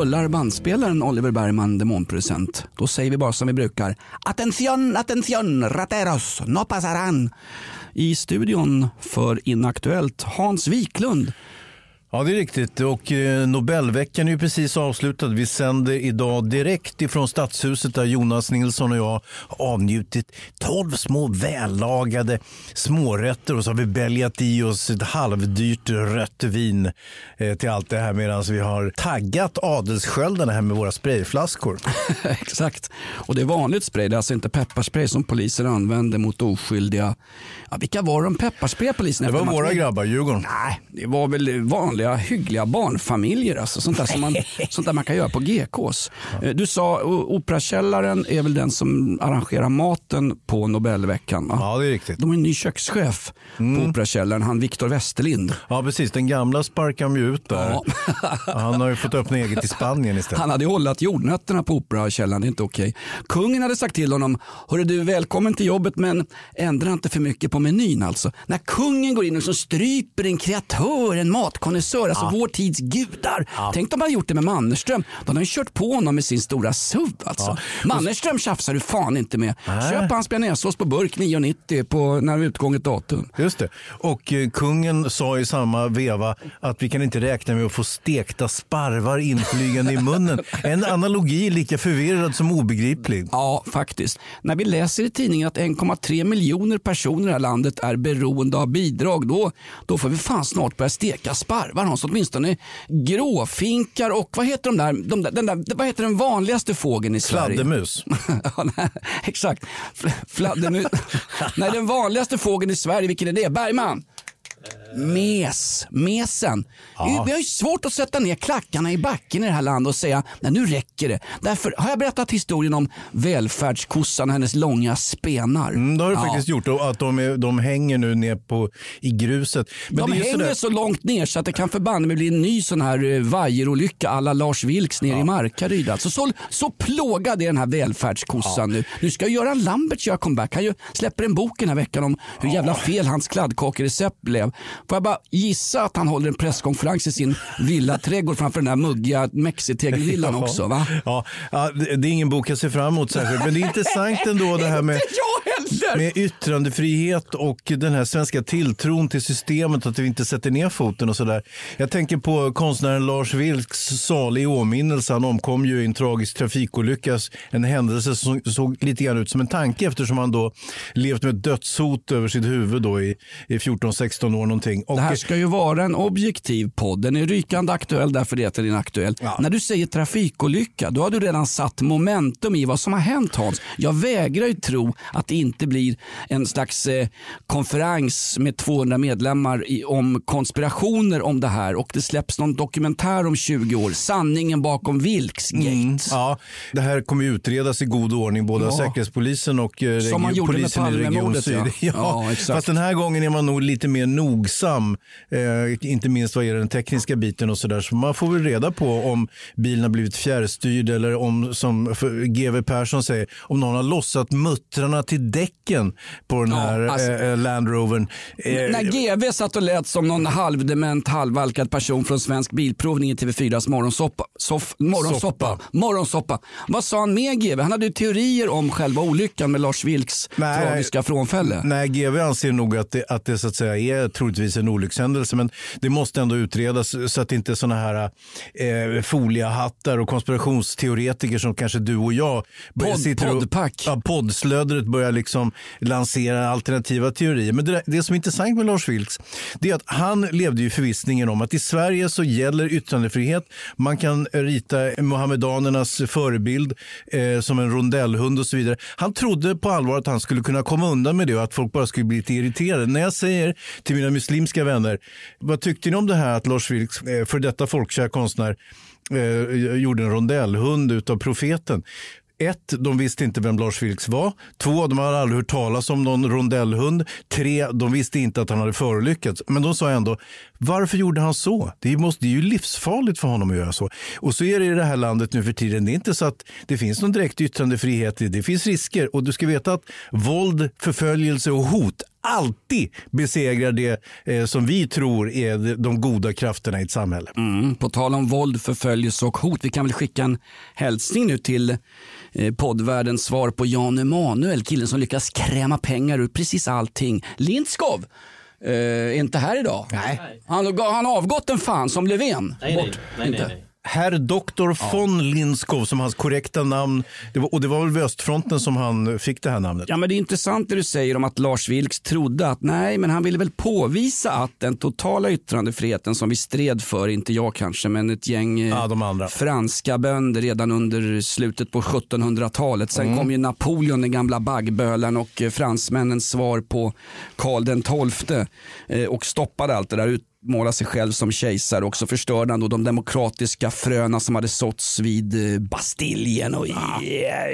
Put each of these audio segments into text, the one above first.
Rullar bandspelaren Oliver Bergman demonproducent, då säger vi bara som vi brukar. Attention, attention, rateros, no pasaran. I studion för Inaktuellt, Hans Wiklund. Ja, det är riktigt. Och eh, Nobelveckan är ju precis avslutad. Vi sänder idag direkt ifrån Stadshuset där Jonas Nilsson och jag avnjutit tolv små vällagade smårätter och så har vi bälgat i oss ett halvdyrt rött vin eh, till allt det här medan vi har taggat adelssköldarna här med våra sprayflaskor. Exakt. Och det är vanligt spray, det är alltså inte pepparspray som polisen använder mot oskyldiga. Ja, vilka var de pepparspray polisen Det var våra grabbar, Djurgården. Nej, det var väl vanliga hyggliga barnfamiljer. Alltså, sånt, där som man, sånt där man kan göra på GKs. Eh, Du sa Operakällaren är väl den som arrangerar maten på Nobelveckan? Va? Ja, det är riktigt. De har en ny kökschef på Operakällaren, han Viktor Westerlind. Ja, precis. Den gamla sparkar de ju ut där. Ja. Han har ju fått öppna eget i Spanien istället. Han hade hållit jordnötterna på Operakällaren, det är inte okej. Kungen hade sagt till honom, hörru du välkommen till jobbet men ändra inte för mycket på menyn alltså. När kungen går in och så stryper en kreatör, en matkonnässör, alltså vår tids gudar. Tänk om de hade gjort det med Mannerström. Då hade han kört på honom med sin stora SUV alltså. Mannerström tjafsar du fan inte med. Köp hans bearnaisesås på burk 9,90 på när utgånget datum. Just det. Och eh, kungen sa i samma veva att vi kan inte räkna med att få stekta sparvar inflygande i munnen. En analogi lika förvirrad som obegriplig. Ja, faktiskt. När vi läser i tidningen att 1,3 miljoner personer i det här landet är beroende av bidrag, då, då får vi fan snart börja steka sparvar. Hans, åtminstone gråfinkar och vad heter de där, de där, den där, vad heter den vanligaste fågeln i Sverige? Fladdermus. ja, nej, exakt. Fl- Fladdermus. nej, den vanligaste fågeln i Sverige, vilken är det? Bergman? Mes, mesen. Vi har ju svårt att sätta ner klackarna i backen i det här landet och säga nej nu räcker det. Därför har jag berättat historien om välfärdskossan och hennes långa spenar. Mm, det har du Ja. faktiskt gjort och att de, är, de hänger nu ner på, i gruset. Men De hänger sådär- så långt ner så att det kan förbanne mig bli en ny sån här eh, vajerolycka alla Lars Vilks ner i Markaryd. Alltså så, så plågad är den här välfärdskossan nu. Nu ska Göran Lambert göra comeback. Han ju släpper en bok den här veckan om hur jävla fel hans kladdkakerecept blev. Får jag bara gissa att han håller en presskonferens i sin villaträdgård framför den här muggiga mexitegelvillan också va? Ja, det är ingen bok jag ser fram emot särskilt. Men det är intressant ändå det här med, Heller! med yttrandefrihet och den här svenska tilltron till systemet att vi inte sätter ner foten och sådär. Jag tänker på konstnären Lars Vilks salig åminnelse. Han omkom ju i en tragisk trafikolycka. En händelse som såg lite grann ut som en tanke eftersom han då levt med ett dödshot över sitt huvud då i, i 14-16 år någonting. Och, Det här ska ju vara en objektiv podd. Den är rykande aktuell därför det heter den aktuell. När du säger trafikolycka, då har du redan satt momentum i vad som har hänt Hans. Jag vägrar ju tro att det inte blir en slags eh, konferens med 200 medlemmar i, om konspirationer om det här och det släpps någon dokumentär om 20 år. Sanningen bakom Vilksgate. Mm, Ja, det här kommer utredas i god ordning, både av Ja. Säkerhetspolisen och eh, Som man gjorde med polisen i Region Syd. ja. Ja, Ja, exakt. Fast den här gången är man nog lite mer nogsam, eh, inte minst vad gäller den tekniska biten och sådär. Så man får väl reda på om bilen har blivit fjärrstyrd eller om, som GW Persson säger, om någon har lossat muttrarna till däcken på den Ja, här alltså- eh, Land Rovern. Eh, När GV satt och lät som någon halvdement, halvvalkad person från Svensk Bilprovning i TV4s morgonsoppa. Soff, morgonsoppa. Soppa. morgonsoppa. Vad sa han med GV? Han hade ju teorier om själva olyckan med Lars Vilks Nej. tragiska frånfälle. Nej, GV anser nog att det, att det så att säga är troligtvis en olyckshändelse. Men det måste ändå utredas så att inte sådana här eh, foliehattar och konspirationsteoretiker som kanske du och jag Podd- sitter och- poddpack. Ja, poddslödret börjar liksom liksom lansera alternativa teorier. Men det, det som är intressant med Lars Vilks det är att han levde i förvissningen om att i Sverige så gäller yttrandefrihet. Man kan rita muhammedanernas förebild eh, som en rondellhund och så vidare. Han trodde på allvar att han skulle kunna komma undan med det och att folk bara skulle bli lite irriterade. När jag säger till mina muslimska vänner, vad tyckte ni om det här att Lars Vilks, eh, för detta folkkär konstnär, eh, gjorde en rondellhund utav profeten? Ett, de visste inte vem Lars Vilks var. Två, de hade aldrig hört talas om någon rondellhund. Tre, de visste inte att han hade förolyckats. Men de sa ändå, varför gjorde han så? Det, måste, det är ju livsfarligt för honom att göra så. Och så är det i det här landet nu för tiden. Det är inte så att det finns någon direkt yttrandefrihet. Det finns risker. Och du ska veta att våld, förföljelse och hot alltid besegrar det eh, som vi tror är de goda krafterna i ett samhälle. Mm, på tal om våld, förföljelse och hot. Vi kan väl skicka en hälsning nu till eh, poddvärldens svar på Jan Emanuel, killen som lyckas kräma pengar ur precis allting. Lindskov eh, inte här idag. Nej. Han han har avgått en fan som Löfven. Nej, nej, nej, nej, nej. Herr Doktor von Lindskov som hans korrekta namn. Det var, och det var väl vid östfronten som han fick det här namnet. Ja, men det är intressant det du säger om att Lars Vilks trodde att nej, men han ville väl påvisa att den totala yttrandefriheten som vi stred för, inte jag kanske, men ett gäng eh, Ja, franska bönder redan under slutet på 1700-talet. Sen Mm. kom ju Napoleon, den gamla baggbölaren och eh, fransmännens svar på Karl den XII eh, och stoppade allt det där utmåla sig själv som kejsare och så förstörde han då de demokratiska fröna som hade såtts vid eh, Bastiljen och i,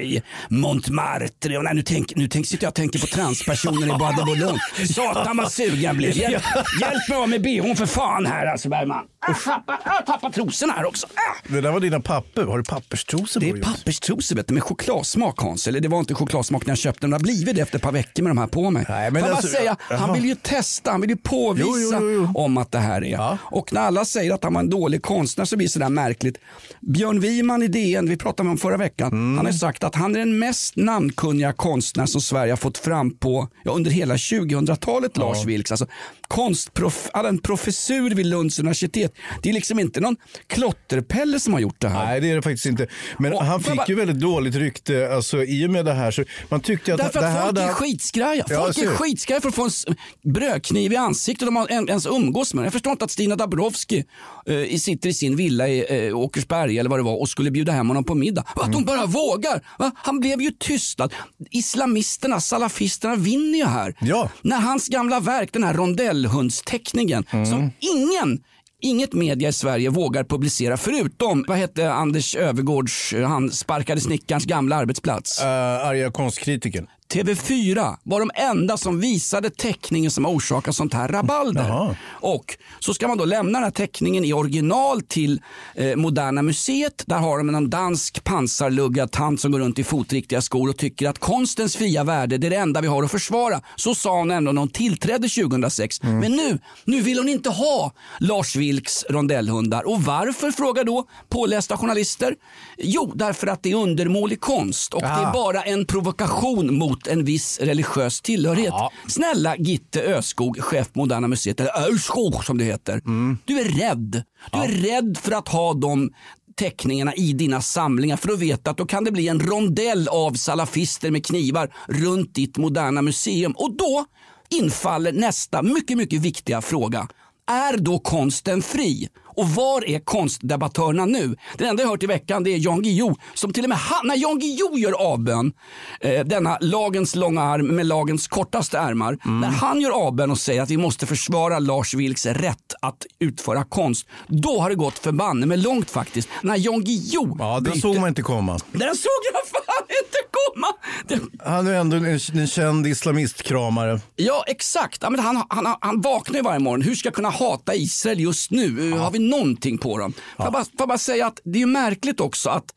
i Montmartre. Och nej, nu, tänk, nu tänk, sitter jag och tänker på transpersoner i Bois de Boulogne. Satan vad sugen jag blev. Hjälp, hjälp mig av med bhn för fan här alltså Bergman. Jag tappar, jag tappar trosorna här också. Ah! Det där var dina papper. Har du papperstrosor Det på? är Jonas? papperstrosor vet du, med chokladsmak Hans. Eller det var inte chokladsmak när jag köpte den. Det har blivit det efter ett par veckor med de här på mig. Nej, Får men jag bara alltså- säga, han vill ju testa, han vill ju påvisa Jo, jo, jo, om att det här är. Ja. Och när alla säger att han var en dålig konstnär så blir det sådär märkligt. Björn Wiman i DN, vi pratade om förra veckan, Mm. han har sagt att han är den mest namnkunniga konstnär som Sverige har fått fram på ja, under hela 2000-talet, Lars Vilks. Alltså, konstprof, en professur vid Lunds universitet. Det är liksom inte någon klotterpelle som har gjort det här. Nej, det är det faktiskt inte. Men Och- han fick ju väldigt dåligt rykte alltså, i och med det här. Så man tyckte att Därför det att här folk är skitskraja. Ja, Folk jag är skitskraja för att få en brödkniv i ansiktet har en- ens umgås med. Jag förstår inte att Stina Dabrowski eh, sitter i sin villa i eh, Åkersberga eller vad det var och skulle bjuda hem honom på middag. Att Mm. hon bara vågar. Va? Han blev ju tystad. Islamisterna, salafisterna vinner ju här. Ja. När hans gamla verk, den här rondellhundsteckningen Mm. som ingen Inget media i Sverige vågar publicera förutom, vad hette Anders Övergårds, han sparkade snickarens gamla arbetsplats. Uh, arga konstkritiken. TV4 var de enda som visade teckningen som har orsakat sånt här rabalder. Jaha. Och så ska man då lämna den här teckningen i original till eh, Moderna Museet. Där har de en dansk pansarluggad tant som går runt i fotriktiga skor och tycker att konstens fria värde det är det enda vi har att försvara. Så sa hon ändå när hon tillträdde 2006. Men nu, nu vill hon inte ha Lars Vilks rondellhundar. Och varför frågar då pålästa journalister? Jo, därför att det är undermålig konst och det är Ah. bara en provokation mot en viss religiös tillhörighet. Snälla Gitte Öskog, chef på Moderna Museet, eller Öskog som det heter. Du är rädd. Du är rädd för att ha de teckningarna i dina samlingar för att veta att då kan det bli en rondell av salafister med knivar runt ditt moderna museum. Och då infaller nästa mycket, mycket viktiga fråga. Är då konsten fri? Och var är konstdebattörerna nu? Den enda jag hört i veckan det är Jan Guillou som till och med han, när Jan Guillou gör avbön, eh, denna lagens långa arm med lagens kortaste ärmar, när han gör avbön och säger att vi måste försvara Lars Vilks rätt att utföra konst, då har det gått förbanne med långt faktiskt. När Jan Guillou Ja, den byter- såg man inte komma. Den såg jag fan inte komma! Det, Han är ändå en, en känd islamistkramare. Ja, exakt. Ja, men han, han, han vaknar ju varje morgon. Hur ska jag kunna hata Israel just nu? Har vi någonting på dem? Får, jag bara, får jag bara säga att det är märkligt också att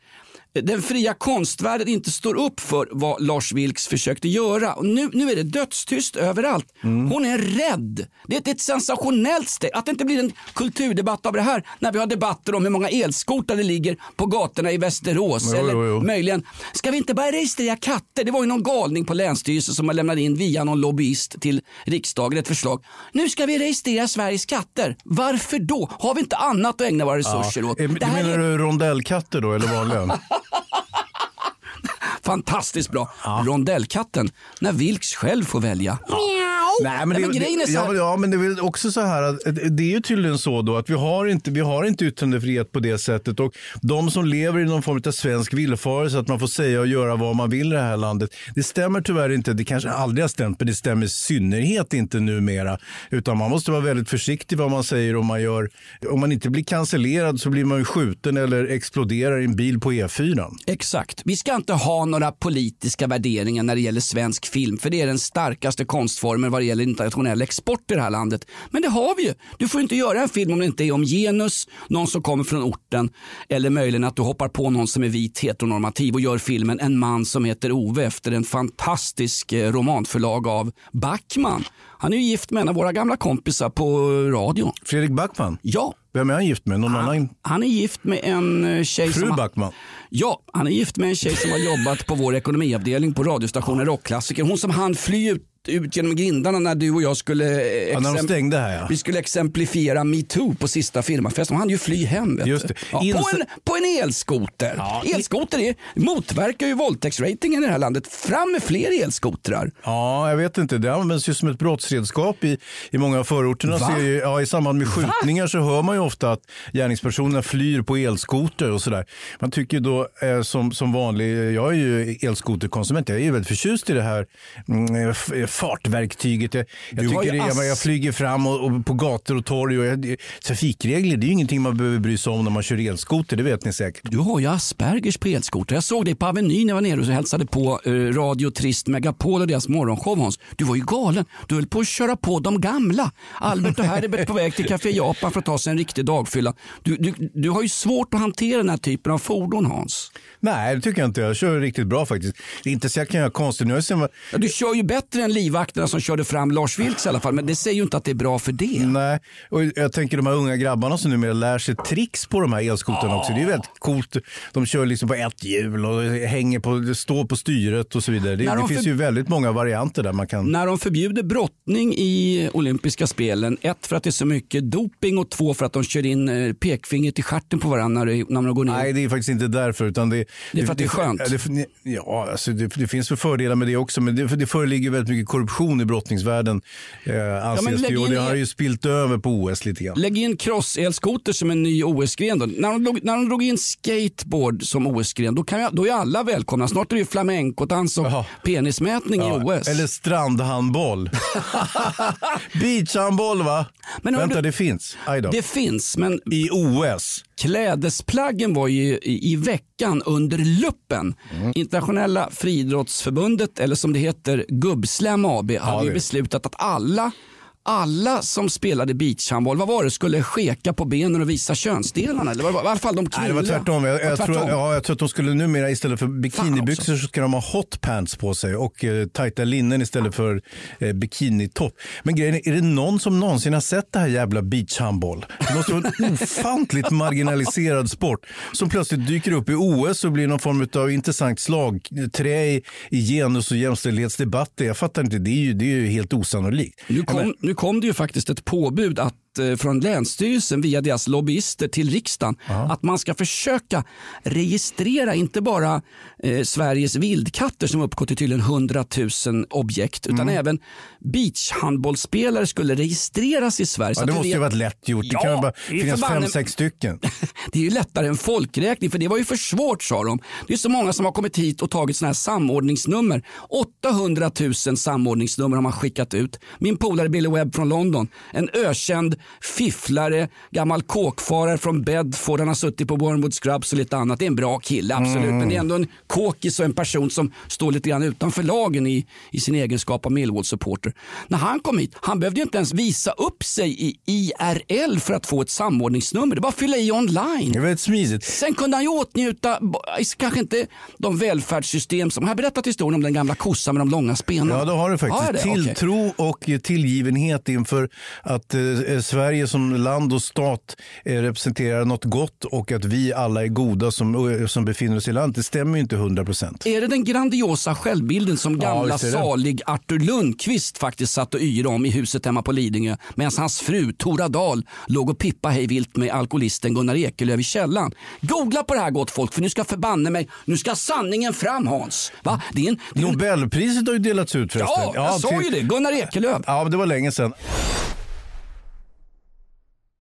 den fria konstvärlden inte står upp för vad Lars Vilks försökte göra. Och nu, nu är det dödstyst överallt. Hon är rädd. Det är ett, ett sensationellt steg. Att det inte blir en kulturdebatt av det här när vi har debatter om hur många elskotrar det ligger på gatorna i Västerås. Jo, eller jo, jo. möjligen, ska vi inte börja registrera katter? Det var ju någon galning på Länsstyrelsen som har lämnat in via någon lobbyist till riksdagen ett förslag. Nu ska vi registrera Sveriges katter. Varför då? Har vi inte annat att ägna våra resurser åt? Eh, Det menar är- du rondellkatter då, eller vanliga? Fantastiskt bra. Rondellkatten, när Vilks själv får välja. Nej, men, det, men grejen är så ja, här- men, ja, men det är väl också så här att det är ju tydligen så då att vi har inte, vi har inte yttrandefrihet på det sättet och de som lever i någon form av svensk villfarelse att man får säga och göra vad man vill i det här landet. Det stämmer tyvärr inte. Det kanske aldrig har stämt, men det stämmer i synnerhet inte numera. Utan man måste vara väldigt försiktig vad man säger om man gör. Om man inte blir cancellerad så blir man ju skjuten eller exploderar i en bil på E E4. Exakt. Vi ska inte ha några politiska värderingar när det gäller svensk film, för det är den starkaste konstformen vad det gäller internationell export i det här landet. Men det har vi ju. Du får inte göra en film om det inte är om genus, någon som kommer från orten eller möjligen att du hoppar på någon som är vit heteronormativ och gör filmen En man som heter Ove efter en fantastisk eh, romanförlag av Backman. Han är ju gift med en av våra gamla kompisar på radio. Fredrik Backman, Ja, vem är han gift med? Någon annan? han är gift med en eh, tjej Fru som... Backman? Ja, han är gift med en tjej som har jobbat på vår ekonomiavdelning på radiostationen Rockklassiker. Hon som han fly ut, ut genom grindarna när du och jag skulle, eh, Ja, när de stängde här ja. vi skulle exemplifiera metoo på sista firmafesten. Hon hann ju fly hem. Just det. Ja, på, Inse- en, på en elskoter. Ja, Elskoter är, motverkar ju våldtäktsratingen i det här landet. Fram med fler elskotrar. Ja, jag vet inte. Det används ju som ett brottsredskap i, i många av förorterna. Va? Så ja, I samband med skjutningar så hör man ju ofta att gärningspersonerna flyr på elskoter och sådär. Man tycker ju då eh, som, som vanlig, jag är ju elskoterkonsument, jag är ju väldigt förtjust i det här mm, eh, eh, fartverktyget. Jag, jag, tycker det, jag, jag flyger fram och, och på gator och torg. Och jag, trafikregler, det är ju ingenting man behöver bry sig om när man kör elskoter, det vet ni säkert. Du har ju Aspergers på elskoter. Jag såg dig på Avenyn när jag var nere och så hälsade på eh, Radio Trist Megapol och deras morgonshow Hans. Du var ju galen. Du höll på att köra på de gamla. Albert och Herbert på väg till Café Japan för att ta sig en riktig dagfylla. Du, du, du har ju svårt att hantera den här typen av fordon Hans. Nej, det tycker jag inte. Jag kör riktigt bra faktiskt. Det är inte så jag kan göra konstigt. Nu jag du kör ju bättre än livvakterna som körde fram Lars Vilks i alla fall. Men det säger ju inte att det är bra för det. Nej, och jag tänker de här unga grabbarna som numera lär sig tricks på de här elskotrarna också. Det är ju väldigt coolt. De kör liksom på ett hjul och hänger på, står på styret och så vidare. Det, det finns för- ju väldigt många varianter där man kan... När de förbjuder brottning i olympiska spelen, ett för att det är så mycket doping och två för att de kör in eh, pekfingret i stjärten på varandra när, de går ner. Nej, det är faktiskt inte därför. Utan det, Det är för att det är skönt. Ja, alltså det, finns väl fördelar med det också. Men det, det föreligger väldigt mycket korruption i brottningsvärlden. Eh, anses men det, ju, och det har i- ju spilt över på OS lite grann. Lägg in cross-elskoter som en ny OS-gren. Då. När, de drog, när de drog in skateboard som OS-gren, då, kan jag, då är alla välkomna. Snart är det ju flamencodans och Jaha. penismätning i Ja, OS. Eller strandhandboll. Beachhandboll va? Men Vänta, du- det finns. Det finns, men I OS. Klädesplaggen var ju i, i veckan under luppen. Mm. Internationella friidrottsförbundet, eller som det heter Gubbslam AB, hade ju det. beslutat att alla alla som spelade beachhandboll, vad var det, skulle skeka på benen och visa könsdelarna? Eller vad var, I alla fall de Nej, kvinnliga. det var tvärtom. Jag, jag, Ja, tror, tvärtom. ja, jag tror att de skulle numera istället för bikinibyxor så ska de ha hot pants på sig och eh, tajta linnen istället för eh, bikinitopp. Men grejen är, är det någon som någonsin har sett det här jävla beachhandboll? Det måste vara en ofantligt marginaliserad sport som plötsligt dyker upp i OS och blir någon form av intressant slagträ i, i genus och jämställdhetsdebatter. Jag fattar inte, det är ju, det är ju helt osannolikt. Nu kom, kom det ju faktiskt ett påbud att, från Länsstyrelsen via deras lobbyister till riksdagen att man ska försöka registrera inte bara eh, Sveriges vildkatter som uppgår till tydligen 100 000 objekt utan Mm. även beachhandbollsspelare skulle registreras i Sverige. Ja, det måste ju vet- varit lätt gjort. Det Ja, kan ju bara det finnas fem, sex stycken. Det är ju lättare än folkräkning för det var ju för svårt sa de. Det är så många som har kommit hit och tagit sådana här samordningsnummer. 800 000 samordningsnummer har man skickat ut. Min polare Billy Webb från London, en ökänd fifflare, gammal kåkfarare från Bedford. Han har suttit på Wormwood Scrubs och lite annat. Det är en bra kille, absolut. Men det är ändå en kåkis och en person som står lite grann utanför lagen i, i sin egenskap av Millwall-supporter. När han kom hit, han behövde ju inte ens visa upp sig i IRL för att få ett samordningsnummer. Det var att fylla i online. Det är väldigt smidigt. Sen kunde han ju åtnjuta, kanske inte de välfärdssystem som, har jag berättat historien om den gamla kossan med de långa spenarna? Ja, det har du Har faktiskt. jag det? Tilltro och tillgivenhet inför att eh, Sverige som land och stat eh, representerar något gott och att vi alla är goda som, eh, som befinner oss i landet. Det stämmer ju inte 100 procent. Är det den grandiosa självbilden som Ja, gamla det. salig Artur Lundqvist faktiskt satt och yrade om i huset hemma på Lidingö medan hans fru Tora Dahl låg och pippa hej vilt med alkoholisten Gunnar Ekelöf i källaren. Googla på det här gott folk för nu ska förbanne mig, nu ska sanningen fram Hans. Va? Det är en, det är en, Nobelpriset har ju delats ut förresten. ja, jag sa till- ju det, Gunnar Ekelöf. Ja, men det var länge sedan.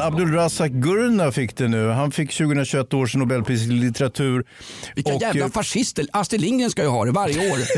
Abdulrazak Gurna fick det nu. Han fick 2021 års Nobelpris i litteratur. Vilka Och, jävla eh, fascister. Astrid Lindgren ska ju ha det varje år.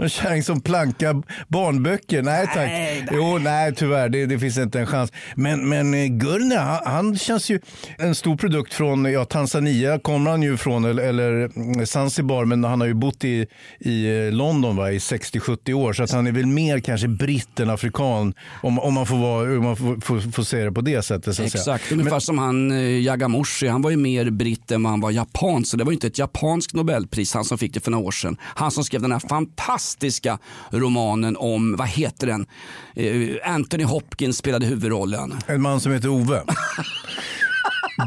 En kärring som plankar barnböcker. Nej tack. Nej, Jo, nej tyvärr. Det, det finns inte en chans. Men, men eh, Gurna, han, han känns ju en stor produkt från ja, Tanzania. kommer han ju från, eller, eller mm, Zanzibar. Men han har ju bott i, i eh, London va, i 60-70 år. Så att han är väl mer kanske britt än afrikan. Om, om man, får, vara, om man får, får, får se det på det sättet. Så att säga. Exakt, ungefär som han eh, Yagamoshi. Han var ju mer britt än vad han var japan. Så det var ju inte ett japanskt nobelpris han som fick det för några år sedan. Han som skrev den här fantastiska romanen om, vad heter den? Eh, Anthony Hopkins spelade huvudrollen. En man som heter Ove.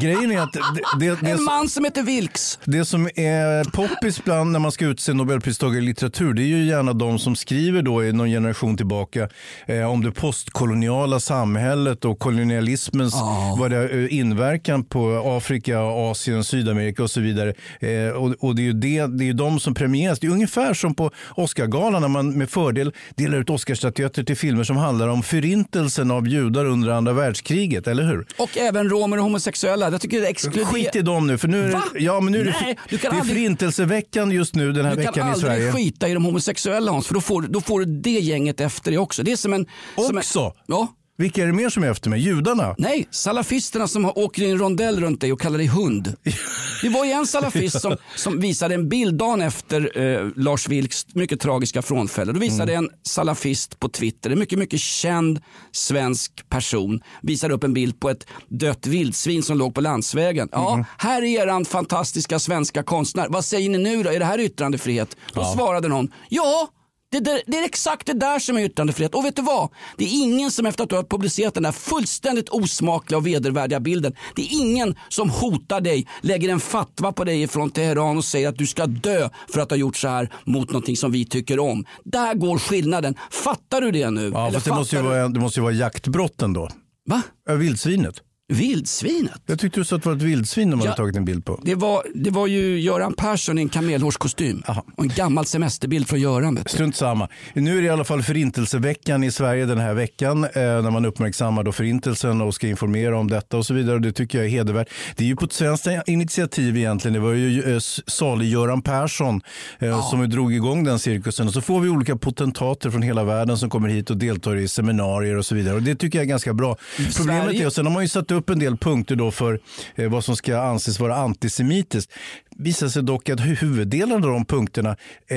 Grejen är att det, det, det, En man som heter Vilks. Det som är poppis bland när man ska utse Nobelpristagare i litteratur det är ju gärna de som skriver då i någon generation tillbaka eh, om det postkoloniala samhället och kolonialismens vad det, eh, inverkan på Afrika, Asien, Sydamerika och så vidare. Eh, och, och det är ju det, det är ju de som premieras. Det är ungefär som på Oscargalan när man med fördel delar ut Oscarsstatyetter till filmer som handlar om förintelsen av judar under andra världskriget, eller hur? Och även romer och homosexuella. Jag tycker det är exkluderar... Skit i dem nu, för nu är Va? ja, men nu är det, Nej, du kan det är aldrig- förintelseveckan just nu den här Du kan veckan i aldrig Sverige. skita i de homosexuella Hans, för då får, då får du det gänget efter dig också. Det är som en... Som en Också? ja. Vilka är det mer som är efter mig? Judarna? Nej, salafisterna som har- åker i en rondell runt dig och kallar dig hund. Det var ju en salafist som, som visade en bild dagen efter eh, Lars Vilks mycket tragiska frånfälle. Då visade en salafist på Twitter, en mycket, mycket känd svensk person, visade upp en bild på ett dött vildsvin som låg på landsvägen. Ja, här är eran fantastiska svenska konstnär. Vad säger ni nu då? Är det här yttrandefrihet? Då svarade någon, ja, det, där, det är exakt det där som är yttrandefrihet. Och vet du vad? Det är ingen som efter att du har publicerat den där fullständigt osmakliga och vedervärdiga bilden. Det är ingen som hotar dig, lägger en fatwa på dig från Teheran och säger att du ska dö för att ha gjort så här mot någonting som vi tycker om. Där går skillnaden. Fattar du det nu? Ja, Eller fast det måste, du- vara, det måste ju vara jaktbrotten då. Va? Vildsvinet. Vildsvinet? Jag tyckte du sa att det var ett vildsvin de hade Ja. tagit en bild på. Det var, det var ju Göran Persson i en kamelhårskostym. Och en gammal semesterbild från Göran. Strunt samma. Nu är det i alla fall förintelseveckan i Sverige den här veckan eh, när man uppmärksammar då förintelsen och ska informera om detta och så vidare. Det tycker jag är hedervärt. Det är ju på ett svenskt initiativ egentligen. Det var ju eh, salig Göran Persson eh, som drog igång den cirkusen. Och så får vi olika potentater från hela världen som kommer hit och deltar i seminarier och så vidare. Och Det tycker jag är ganska bra. Problemet Sverige- är, och sen har man ju satt upp en del punkter då för eh, vad som ska anses vara antisemitiskt. Visar sig dock att huvuddelen av de punkterna, eh,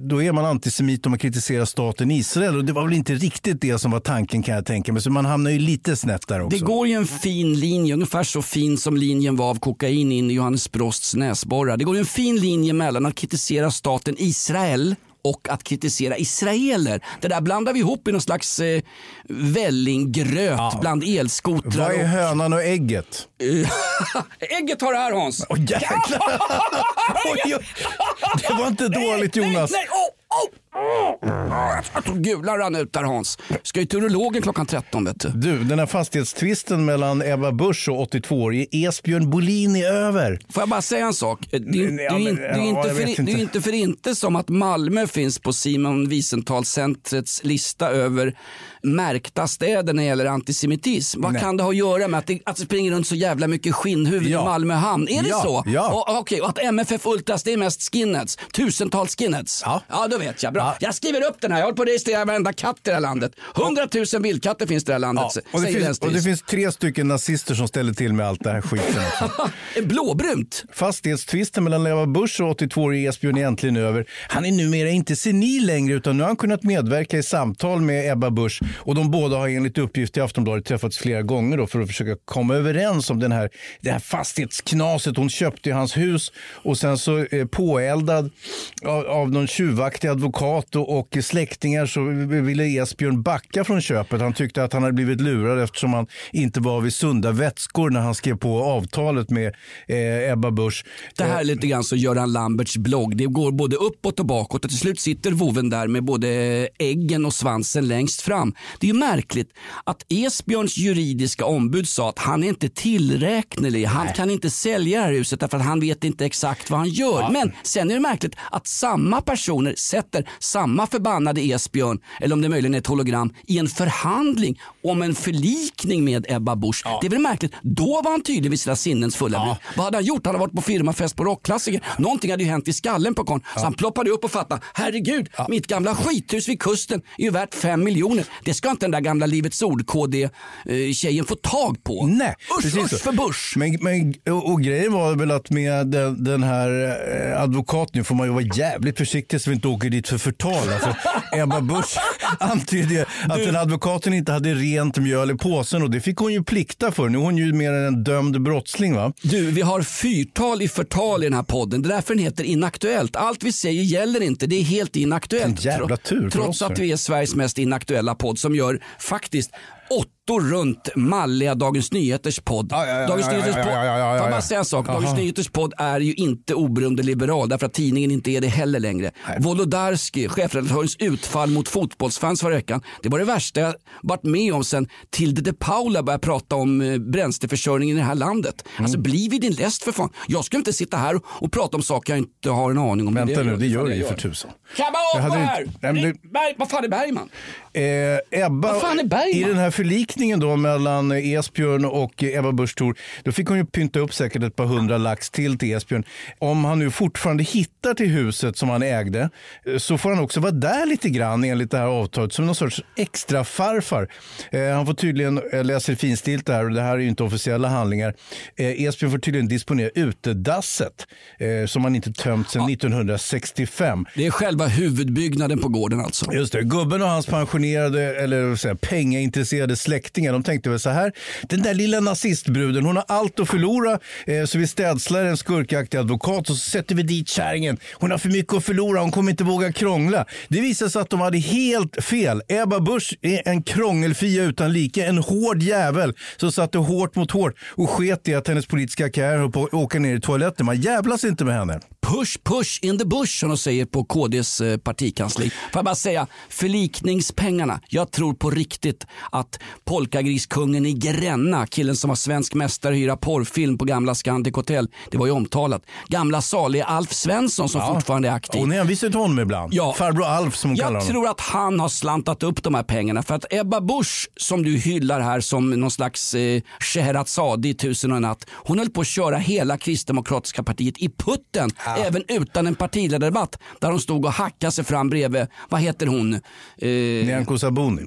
då är man antisemit om man kritiserar staten Israel. Och det var väl inte riktigt det som var tanken kan jag tänka mig. Så man hamnar ju lite snett där också. Det går ju en fin linje, ungefär så fin som linjen var av kokain in i Johannes Brosts näsborrar. Det går ju en fin linje mellan att kritisera staten Israel och att kritisera israeler. Det där blandar vi ihop i någon slags eh, vällinggröt bland elskotrar. Vad är och- hönan och ägget? Ägget har det här Hans. Åh jäklar! Oj, oj. Det var inte dåligt Jonas. Nej, nej, oh, oh. Jag tror gulan rann ut där Hans. Ska ju till urologen klockan 13 vet du. Du, den här fastighetstvisten mellan Ebba Busch och 82-årige Esbjörn Bolin är över. Får jag bara säga en sak? Det är, ju inte- för, inte. som att Malmö finns på Simon Wiesenthal-centrets lista över märkta städer när det gäller antisemitism. Vad Nej. kan det ha att göra med att det, att det springer runt så jävla mycket skinnhuvud Ja. i Malmö hamn? Är det Ja, så? ja. Okej, och att MFF Ultras det är mest skinheads? Tusentals skinheads? Ja. ja då vet jag. Bra. Ja. Jag skriver upp den här. Jag håller på att registrera varenda katt i det här landet. 100 000 vildkatter finns det i det här landet. Ja, och, det finns, och det finns tre stycken nazister som ställer till med allt det här skiten. Blåbrunt. Fastighetstvisten mellan Ebba Busch och 82-årige Esbjörn är äntligen över. Han är numera inte senil längre utan nu har han kunnat medverka i samtal med Ebba Busch och de båda har enligt uppgift i Aftonbladet träffats flera gånger då för att försöka komma överens om den här, det här fastighetsknaset. Hon köpte i hans hus och sen så eh, påeldad av, av någon tjuvaktig advokat och, och släktingar så ville Esbjörn backa från köpet. Han tyckte att han hade blivit lurad eftersom han inte var vid sunda vätskor när han skrev på avtalet med eh, Ebba Busch. Det här är lite grann som Göran Lamberts blogg. Det går både uppåt och bakåt och till slut sitter voven där med både äggen och svansen längst fram. Det är ju märkligt att Esbjörns juridiska ombud sa att han är inte tillräknelig. Han kan inte sälja det här huset därför att han vet inte exakt vad han gör. Men sen är det märkligt att samma personer sätter samma förbannade Esbjörn, eller om det möjligen är ett hologram, i en förhandling om en förlikning med Ebba Busch. Det är väl märkligt. Då var han tydlig vid sina sinnens fulla bruk. Vad hade han gjort? Han hade varit på firmafest på rockklassiker. Någonting hade ju hänt i skallen på karln. Så han ploppade upp och fattade. Herregud, mitt gamla skithus vid kusten är ju värt fem miljoner. Det ska inte den där gamla Livets Ord-KD-tjejen få tag på. Nej, usch, precis usch för Busch. Men, men, och, och grejen var väl att med den, den här eh, advokaten, nu får man ju vara jävligt försiktig så vi inte åker dit för förtal. Alltså, Ebba Busch antydde att den advokaten inte hade rent mjöl i påsen och det fick hon ju plikta för. Nu är hon ju mer än en dömd brottsling va? Du, vi har fyrtal i förtal i den här podden. Det är därför den heter Inaktuellt. Allt vi säger gäller inte. Det är helt inaktuellt. En jävla tur Trots att vi är Sveriges mest inaktuella podd som gör faktiskt åttor runt malliga Dagens Nyheters podd. Ja, ja, ja, Dagens Nyheters podd. Får jag bara säga en sak? Dagens. Nyheters podd är ju inte oberoende liberal därför att tidningen inte är det heller längre. Wolodarski, chefredaktörens utfall mot fotbollsfans förra veckan. Det var det värsta jag varit med om sen Tilde de Paula började prata om eh, bränsleförsörjningen i det här landet. Mm. Alltså bli vid din läst för fan. Jag ska inte sitta här och, prata om saker jag inte har en aning om. Vänta nu, det gör det ju för tusan. Åka hade här? inte- Nej, men det- Berg, vad fan är Bergman? Eh, Ebba, Vad fan är Bergman? I den här förlikningen då mellan Esbjörn och Ebba Busch Thor, då fick hon ju pynta upp säkert ett par hundra lax till till Esbjörn. Om han nu fortfarande hittar till huset som han ägde eh, så får han också vara där lite grann enligt det här avtalet som någon sorts extra farfar. Eh, han får tydligen, jag läser finstilt det här och det här är ju inte officiella handlingar. Eh, Esbjörn får tydligen disponera utedasset eh, som han inte tömt sedan 1965. Det är själva huvudbyggnaden på gården alltså. Just det, gubben och hans pensionerade eller säger, jag, pengaintresserade släktingar de tänkte väl så här. Den där lilla nazistbruden hon har allt att förlora eh, så vi städslar en skurkaktig advokat och så sätter vi dit kärringen. Hon har för mycket att förlora, hon kommer inte våga krångla. Det visade sig att de hade helt fel. Ebba Busch är en krångelfia utan like, en hård jävel som satte hårt mot hårt och sket i att hennes politiska karriär höll på att åka ner i toaletten. Man jävlas inte med henne. Push, push in the bush som de säger på KDs eh, partikansli. Får jag bara säga, förlikningspengarna. Jag tror på riktigt att polkagriskungen i Gränna, killen som var svensk mästare hyra porrfilm på gamla Scandic Hotel, det var ju omtalat. Gamla salige Alf Svensson som Ja. fortfarande är aktiv. Hon hänvisar till honom ibland. Ja. Farbror Alf som hon kallar Jag honom. tror att han har slantat upp de här pengarna för att Ebba Busch som du hyllar här som någon slags eh, Scheherazade i Tusen och en natt. Hon höll på att köra hela kristdemokratiska partiet i putten även utan en partiledardebatt där hon stod och hackade sig fram bredvid, vad heter hon? Eh, Nyamko Sabuni.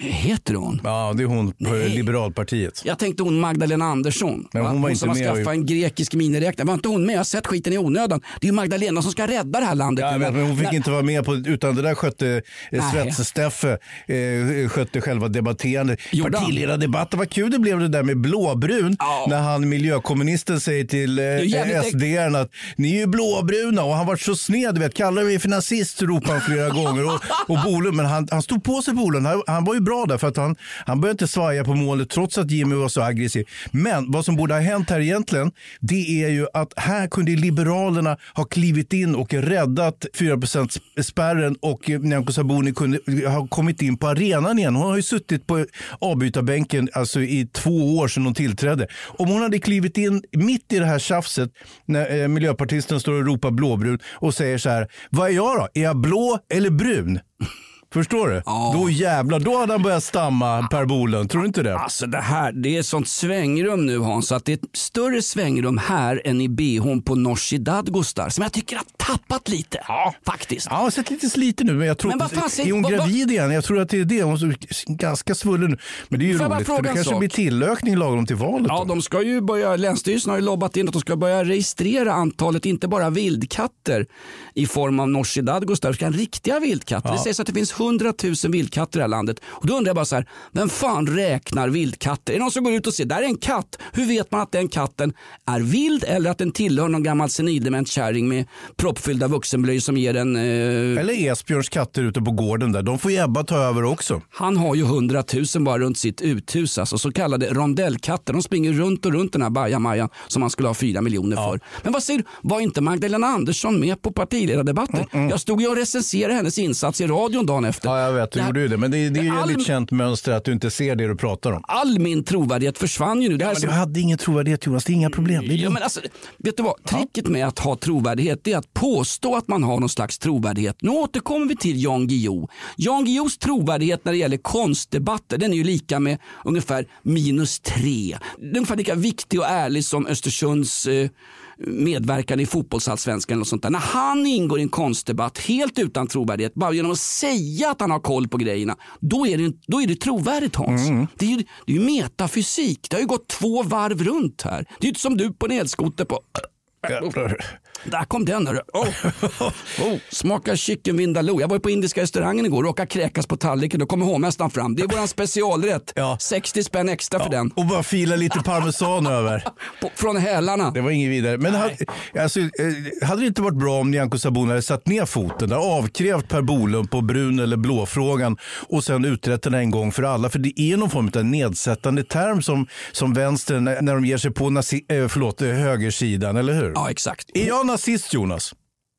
heter hon? Ja, det är hon på Liberalpartiet. Jag tänkte hon Magdalena Andersson. Men va? hon var inte som har med och- skaffat en grekisk miniräknare. Var inte hon med? Jag har sett skiten i onödan. Det är ju Magdalena som ska rädda det här landet. Ja, nu. men men hon fick inte vara med på utan det där skötte eh, Nej. Svets-Steffe eh, skötte själva debatterandet. Gjorde han? Partiledardebatten, vad kul det blev det där med blåbrun när han miljökommunisten säger till eh, jävligt äck- SD att ni är ju blåbruna och han var så sned, du vet, kallar mig för nazist ropade han flera gånger och, och Bolund, men han, han stod på sig Bolund, han, han var ju bra där för att han, han började inte svaja på målet trots att Jimmy var så aggressiv. Men vad som borde ha hänt här egentligen, det är ju att här kunde Liberalerna ha klivit in och räddat 4 spärren och Nyamko Sabuni kunde ha kommit in på arenan igen. Hon har ju suttit på avbytarbänken alltså, i två år sedan hon tillträdde. Om hon hade klivit in mitt i det här tjafset när eh, miljöpartisten står och ropar blåbrun och säger så här, vad är jag då? Är jag blå eller brun? Förstår du? Då jävlar, då hade han börjat stamma Per Bolund. Tror du inte det? Alltså det här, det är sånt svängrum nu Hans, att det är ett större svängrum här än i bhn på Nooshi Dadgostar som jag tycker har tappat lite. Faktiskt. Ja, hon har sett lite sliten nu, men jag tror Men vad fan är hon gravid igen? Jag tror att det är det. Hon är ganska svullen nu. Men det är ju Får roligt, för det kanske sak? blir tillökning lagom till valet. Ja, då. de ska ju börja, Länsstyrelsen har ju lobbat in att de ska börja registrera antalet, inte bara vildkatter i form av Nooshi Dadgostar, utan riktiga vildkatter. Det sägs att det finns 100 000 vildkatter i det här landet. Och då undrar jag bara så här, vem fan räknar vildkatter? Är det någon som går ut och ser, där är en katt. Hur vet man att den katten är vild eller att den tillhör någon gammal senildement kärring med proppfyllda vuxenblöjor som ger en... Eh, Eller Esbjörns katter ute på gården där. De får ju Ebba ta över också. han har ju 100 000 bara runt sitt uthus. Alltså, så kallade rondellkatter. De springer runt och runt den här bajamajan som man skulle ha 4 miljoner för. Men vad säger du, var inte Magdalena Andersson med på partiledardebatten? Jag stod ju och recenserade hennes insats i radion dagen efter. Ja, jag vet. Du gjorde ju det. Men det, det är ju All- ett känt mönster att du inte ser det du pratar om. All min trovärdighet försvann ju nu. Det här är Men som- du hade ingen trovärdighet Jonas. Det är inga problem. Är Ja, men alltså, vet du vad? Tricket med att ha trovärdighet är att påstå att man har någon slags trovärdighet. Nu återkommer vi till Jan Guillou. Jan Guillous trovärdighet när det gäller konstdebatter den är ju lika med ungefär minus tre. Den är ungefär lika viktig och ärlig som Östersunds eh, medverkan i fotbollsallsvenskan och sånt där. När han ingår i en konstdebatt helt utan trovärdighet, bara genom att säga att han har koll på grejerna, då är det, då är det trovärdigt Hans. Det, är ju, det är ju metafysik. Det har ju gått två varv runt här. Det är ju inte som du på en elskoter på... Där kom den. hörru. Oh. Oh. Smakar chicken vindaloo. Jag var på indiska restaurangen igår och råkade kräkas på tallriken. Då kommer hovmästaren fram. Det är vår specialrätt. Ja. 60 spänn extra för den. Och bara fila lite parmesan över. På, från hälarna. Det var inget vidare. Men hade, alltså, eh, hade det inte varit bra om Nyamko Sabuni hade satt ner foten där, avkrävt Per Bolund på brun eller blå-frågan och sen utrett den en gång för alla? För det är någon form av nedsättande term som, som vänstern när, de ger sig på nazi, eh, förlåt, högersidan, eller hur? Ja, exakt. Är jag nazist Jonas?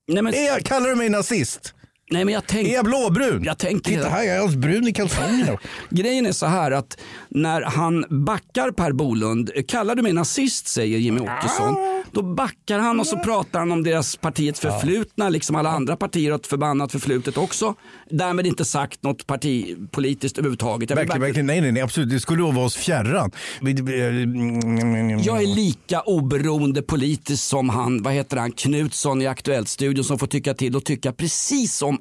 Nej, men, Är jag, kallar du mig nazist? nej, men jag Är tänkte... jag blåbrun? Jag tänker- Titta här, jag är brun i kalsongerna. Grejen är så här att när han backar Per Bolund, kallar du mig nazist säger Jimmy Åkesson, Då backar han och så pratar han om deras partiets förflutna, liksom alla andra partier har ett förbannat förflutet också. Därmed inte sagt något partipolitiskt överhuvudtaget. Verkligen, bara- verkligen, nej, nej, nej, absolut. Det skulle vara oss fjärran. Vi- jag är lika oberoende politiskt som han, vad heter han, Knutsson i Aktuellt-studion som får tycka till och tycka precis som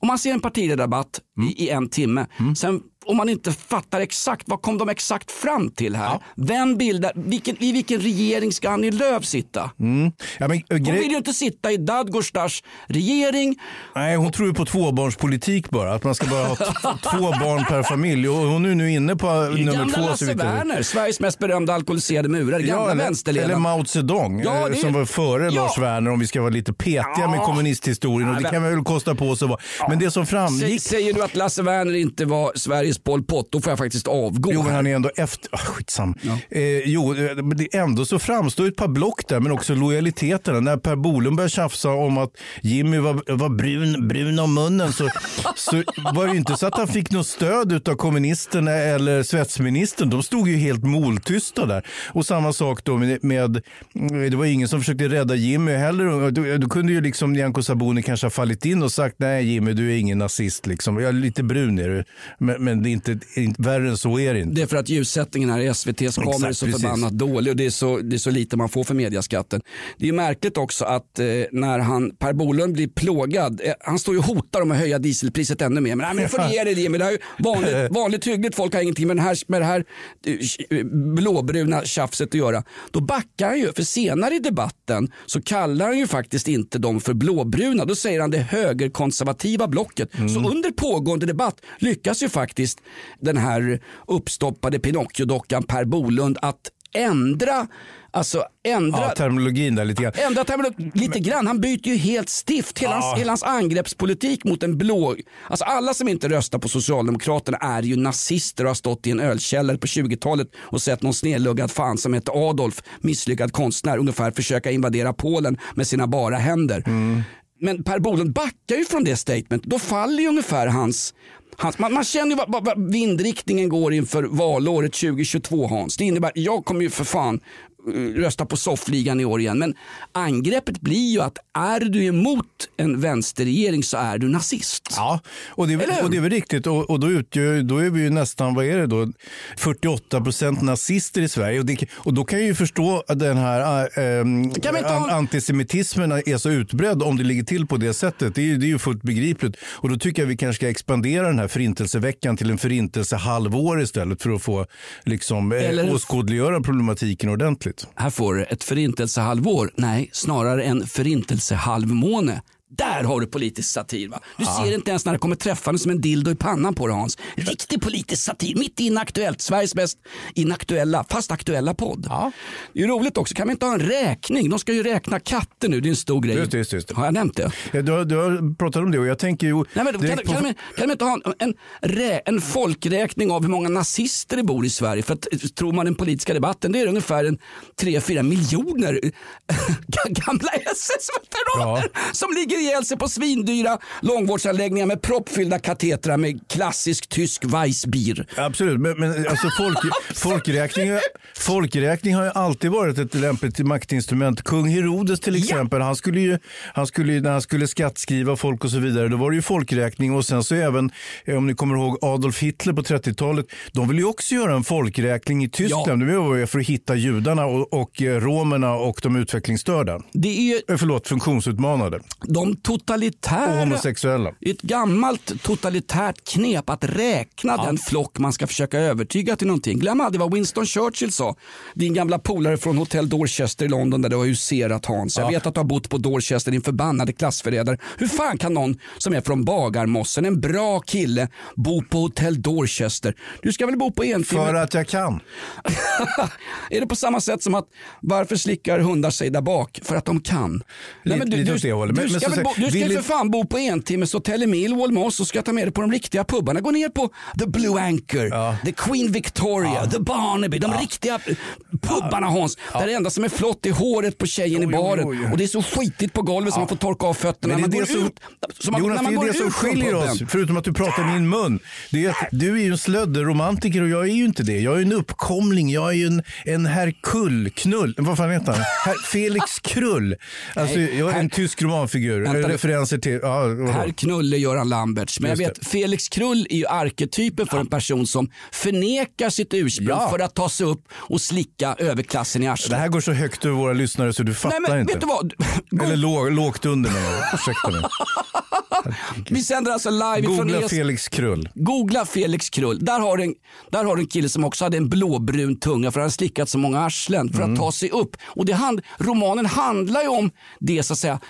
om man ser en partiledardebatt i, i en timme, sen om man inte fattar exakt, vad kom de exakt fram till här? Vem bildar, vilken, i vilken regering ska Annie Lööf sitta? Mm. Ja, men, äh, Hon vill ju inte sitta i Dadgostars regering. Nej, hon tror ju på tvåbarnspolitik bara. Att man ska bara ha två barn per familj. Och hon är nu inne på nummer Gamla två. Lasse. Werner, Sveriges mest berömda alkoholiserade murare. Gamla Ja, eller, vänsterledaren. eller Mao Zedong Ja, eh, är- som var före Ja. Lars Werner om vi ska vara lite petiga med kommunisthistorien. Och det kan vi väl kosta på oss att vara. Men det som framgick säger du att Lasse Werner inte var Sveriges Pol Pot, då får jag faktiskt avgå. Jo, men han är ändå efter... Oh, skitsam. Eh, jo, eh, det ändå så framstår ett par block där, men också lojaliteterna. När Per Bolund började tjafsa om att Jimmy var, var brun, brun om munnen så, så var det ju inte så att han fick något stöd av kommunisterna eller svetsministern. De stod ju helt moltysta där. Och samma sak då med, med det var ingen som försökte rädda Jimmy heller. Då, då kunde ju liksom Nyamko Sabuni kanske ha fallit in och sagt nej Jimmy, du är ingen nazist. Liksom. Jag är lite brun är du, men, men det är inte, inte, värre än så är det inte. Det är för att ljussättningen här i SVTs kameror är så precis. förbannat dålig och det är så, det är så lite man får för mediaskatten. Det är ju märkligt också att eh, när han, Per Bolund blir plågad, eh, han står ju och hotar om att höja dieselpriset ännu mer. Men, nej, men får ge dig det, men det här är vanligt, vanligt hyggligt folk har ingenting med, den här, med det här eh, blåbruna tjafset att göra. Då backar han ju, för senare i debatten så kallar han ju faktiskt inte dem för blåbruna. Då säger han det högerkonservativa blocket. Så under pågående debatt lyckas ju faktiskt den här uppstoppade Pinocchio-dockan Per Bolund att ändra, alltså ändra Ja, terminologin där lite grann. Ändra terminologi lite grann. Han byter ju helt stift. Hela, Ja. hans, hela hans angreppspolitik mot en blå... Alltså alla som inte röstar på Socialdemokraterna är ju nazister och har stått i en ölkällare på 20-talet och sett någon snedluggad fan som heter Adolf, misslyckad konstnär, ungefär försöka invadera Polen med sina bara händer. Men Per Bolund backar ju från det statement. Då faller ju ungefär hans Hans, man, man känner ju vad, vad, vad vindriktningen går inför valåret 2022 Hans. Det innebär, jag kommer ju för fan rösta på soffligan i år igen. Men angreppet blir ju att är du emot en vänsterregering så är du nazist. Ja, och det, Eller hur? och det är väl riktigt. Och, och då, utgör, då är vi ju nästan, vad är det då, 48 procent nazister i Sverige. Och, det, och då kan jag ju förstå att den här vi ta- an, antisemitismen är så utbredd om det ligger till på det sättet. Det är, ju- det är ju fullt begripligt. Och då tycker jag vi kanske ska expandera den här förintelseveckan till en förintelsehalvår istället för att få liksom, Eller- eh, åskådliggöra problematiken ordentligt. Här får du ett förintelsehalvår. Nej, snarare en förintelsehalvmåne. Där har du politisk satir. Va? Du ser inte ens när det kommer träffande som en dildo i pannan på dig Hans. Riktig politisk satir, mitt i Inaktuellt. Sveriges mest inaktuella, fast aktuella podd. Det är ju roligt också, kan vi inte ha en räkning? De ska ju räkna katter nu, det är en stor grej. Just just just. Har jag nämnt det? Ja, du, har, du har pratat om det och jag tänker ju... Nej, men, kan, på- kan, de, kan de inte ha en, en, rä, en folkräkning av hur många nazister det bor i Sverige? För att, tror man den politiska debatten, det är ungefär en 3-4 miljoner gamla SS-veteraner som ligger ihjäl sig på svindyra långvårdsanläggningar med proppfyllda katetrar med klassisk tysk Weissbier. Absolut, men, men alltså folk, folkräkning, folkräkning har ju alltid varit ett lämpligt maktinstrument. Kung Herodes till exempel, han skulle ju, han skulle när han skulle skattskriva folk och så vidare, då var det ju folkräkning och sen så även, eh, om ni kommer ihåg Adolf Hitler på 30-talet, de ville ju också göra en folkräkning i Tyskland. Det var för att hitta judarna och, och eh, romerna och de utvecklingsstörda. Det är ju Eh, Förlåt, funktionsutmanade. de totalitära... Och homosexuella. Ett gammalt totalitärt knep att räkna den flock man ska försöka övertyga till någonting. Glöm aldrig vad Winston Churchill sa. Din gamla polare från Hotel Dorchester i London där du har huserat Hans. Jag vet att du har bott på Dorchester, din förbannade klassförrädare. Hur fan kan någon som är från Bagarmossen, en bra kille, bo på Hotel Dorchester? Du ska väl bo på Enfield? För att jag kan. är det på samma sätt som att varför slickar hundar sig där bak? För att de kan. Lite- lite åt det hållet. Men- du men ska säga, bo, du ska vill för fan bo på en timmes hotell i Millwall med oss och ska ta med dig på de riktiga pubarna. Gå ner på The Blue Anchor, The Queen Victoria, The Barnaby. De riktiga pubarna Hans. Där det enda som är flott är håret på tjejen i Jo, jo, baren. jo, jo. Och det är så skitigt på golvet så man får torka av fötterna Men det är det som, ut. Så man, Jonas, det är det som skiljer oss, förutom att du pratar i min mun. Det är att du är ju en slödderromantiker och jag är ju inte det. Jag är en uppkomling, jag är ju en, en herr Kull, knull, vad fan heter han? Herr Felix Krull. Alltså, Nej, jag är en tysk romanfigur. Vänta. Referenser till... Ja, vadå? Herr Knulle Göran Lamberts. Men jag vet, Felix Krull är ju arketypen för en person som förnekar sitt ursprung Ja. för att ta sig upp och slicka överklassen i arslet. Det här går så högt över våra lyssnare så du fattar Nej men inte. vet du vad? Eller låg, lågt under jag. Ursäkta mig. Vi sänder alltså live ifrån Googla ES Felix Krull. Googla Felix Krull. Där har, du en, där har du en kille som också hade en blåbrun tunga för han slickat så många arslen för Mm. att ta sig upp. Och det hand, romanen handlar ju om det så att säga.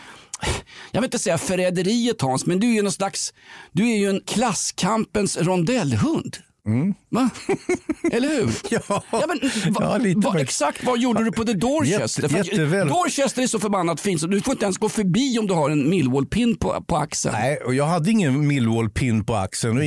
Jag vill inte säga förräderiet Hans, men du är ju någon slags, du är ju en klasskampens rondellhund. Va? Eller hur? Mm. Ja, men, va, ja, va, exakt vad gjorde du på The Dorchester? Jätte- jätteväl. Dorchester är så förbannat fint så du får inte ens gå förbi om du har en Millwall-pin på, på axeln. Nej, och jag hade ingen Millwall-pin på axeln och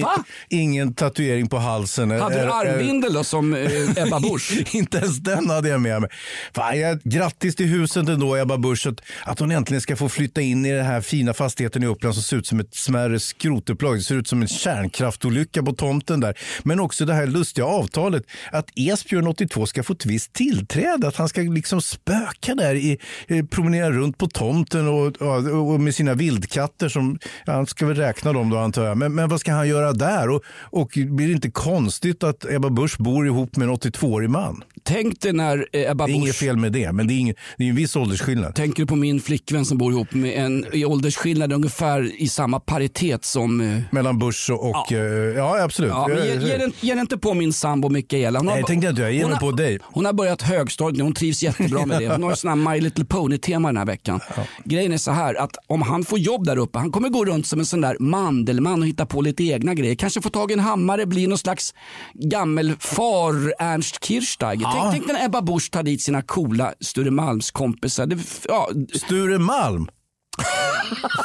ingen tatuering på halsen. Hade du Eh, eh, armbindel då som eh, Ebba Busch? Inte ens den hade jag med mig. Fan, jag, grattis till huset ändå Ebba Busch att, att hon äntligen ska få flytta in i den här fina fastigheten i Uppland som ser ut som ett smärre skrotupplag. Det ser ut som en kärnkraftolycka på tomten där. Men också det här lustiga avtalet att Esbjörn 82 ska få ett visst tillträde. Att han ska liksom spöka där, i, eh, promenera runt på tomten och, och, och med sina vildkatter som, han ska väl räkna dem då antar jag. Men, men vad ska han göra där? Och, och blir det inte konstigt att Ebba Busch bor ihop med en 82-årig man? Tänk dig när eh, Ebba är inget Busch fel med det, men det är, ingen, det är en viss åldersskillnad. Tänker du på min flickvän som bor ihop med en i åldersskillnad ungefär i samma paritet som... eh, Mellan Bush och, och ja. ja absolut. Ja, men ge, ge, den, ge den inte på min sambo Mikaela. Hon har Nej, tänkte jag inte. Jag ger hon den har- på dig. Hon har börjat högstadiet nu, hon trivs jättebra med det. Hon har sån här My Little Pony-tema den här veckan. Grejen är så här att om han får jobb där uppe, han kommer gå runt som en sån där mandelman och hitta på lite egna grejer. Kanske få tag i en hammare, bli någon slags gammelfar Ernst Kirchsteiger. Ja. Tänk, tänk när Ebba Busch tar dit sina coola Sturemalmskompisar. Det, ja, Sture Malm.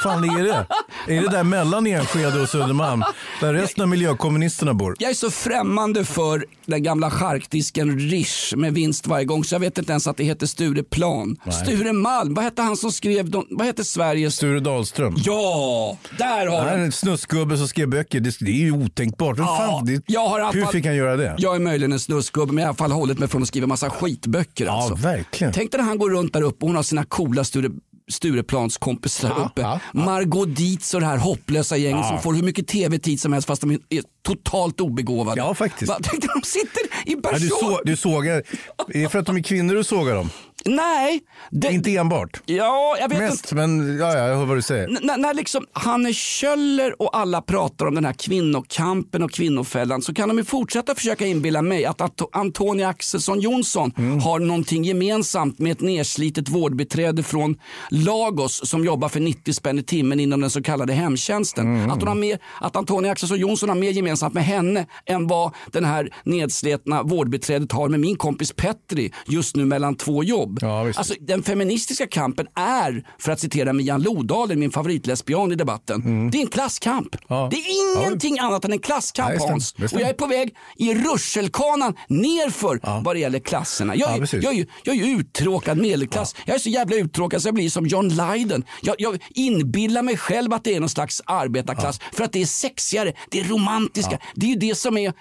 Fan ligger det? Är det där mellan Enskede och Södermalm? Där resten av miljökommunisterna bor? Jag är så främmande för den gamla charkdisken Rish med vinst varje gång så jag vet inte ens att det heter Stureplan. Nej. Sture Malm, vad hette han som skrev, de, vad hette Sveriges... Sture Dahlström. Ja, där har Han en snuskgubbe som skrev böcker. Det, det är ju otänkbart. Vem fan, det, jag har hur fall- fick han göra det? Jag är möjligen en snusgubbe men jag har i alla fall hållit mig från att skriva massa skitböcker. Ja, alltså. verkligen. Tänk dig när han går runt där uppe och hon har sina coola Sture Stureplanskompisar där uppe. ja, Margot Dietz och det här hopplösa gänget Ja. som får hur mycket tv-tid som helst fast de är totalt obegåvade. Ja, faktiskt. Va, de sitter i Ja, person. du, så, du sågar. Är det för att de är kvinnor du sågar dem? Nej. Det, Inte enbart. Ja, jag vet inte. Mest, men ja, ja, jag hör vad du säger. N- när, liksom Hanne Kjöller och alla pratar om den här kvinnokampen och kvinnofällan så kan de ju fortsätta försöka inbilla mig att Anto- Antonia Axelsson Jonsson Mm. har någonting gemensamt med ett nerslitet vårdbiträde från Lagos som jobbar för 90 spänn i timmen inom den så kallade hemtjänsten. Mm. Att, hon har mer, att Antonia Axelsson Jonsson har mer gemensamt med henne än vad den här nedslitna vårdbiträdet har med min kompis Petri just nu mellan två jobb. Ja, visst. alltså, den feministiska kampen är, för att citera Mian Lodalen, min favoritlesbian i debatten, det är en klasskamp. Mm. Ja. Det är ingenting annat än en klasskamp Nej. Hans. Och jag är på väg i rutschelkanan nerför vad det gäller klasserna. Jag är, Ja, jag är, jag är uttråkad medelklass. Jag är så jävla uttråkad så jag blir som John Lydon. Jag, jag inbillar mig själv att det är någon slags arbetarklass för att det är sexigare, det är romantiska. Det är ju det som är...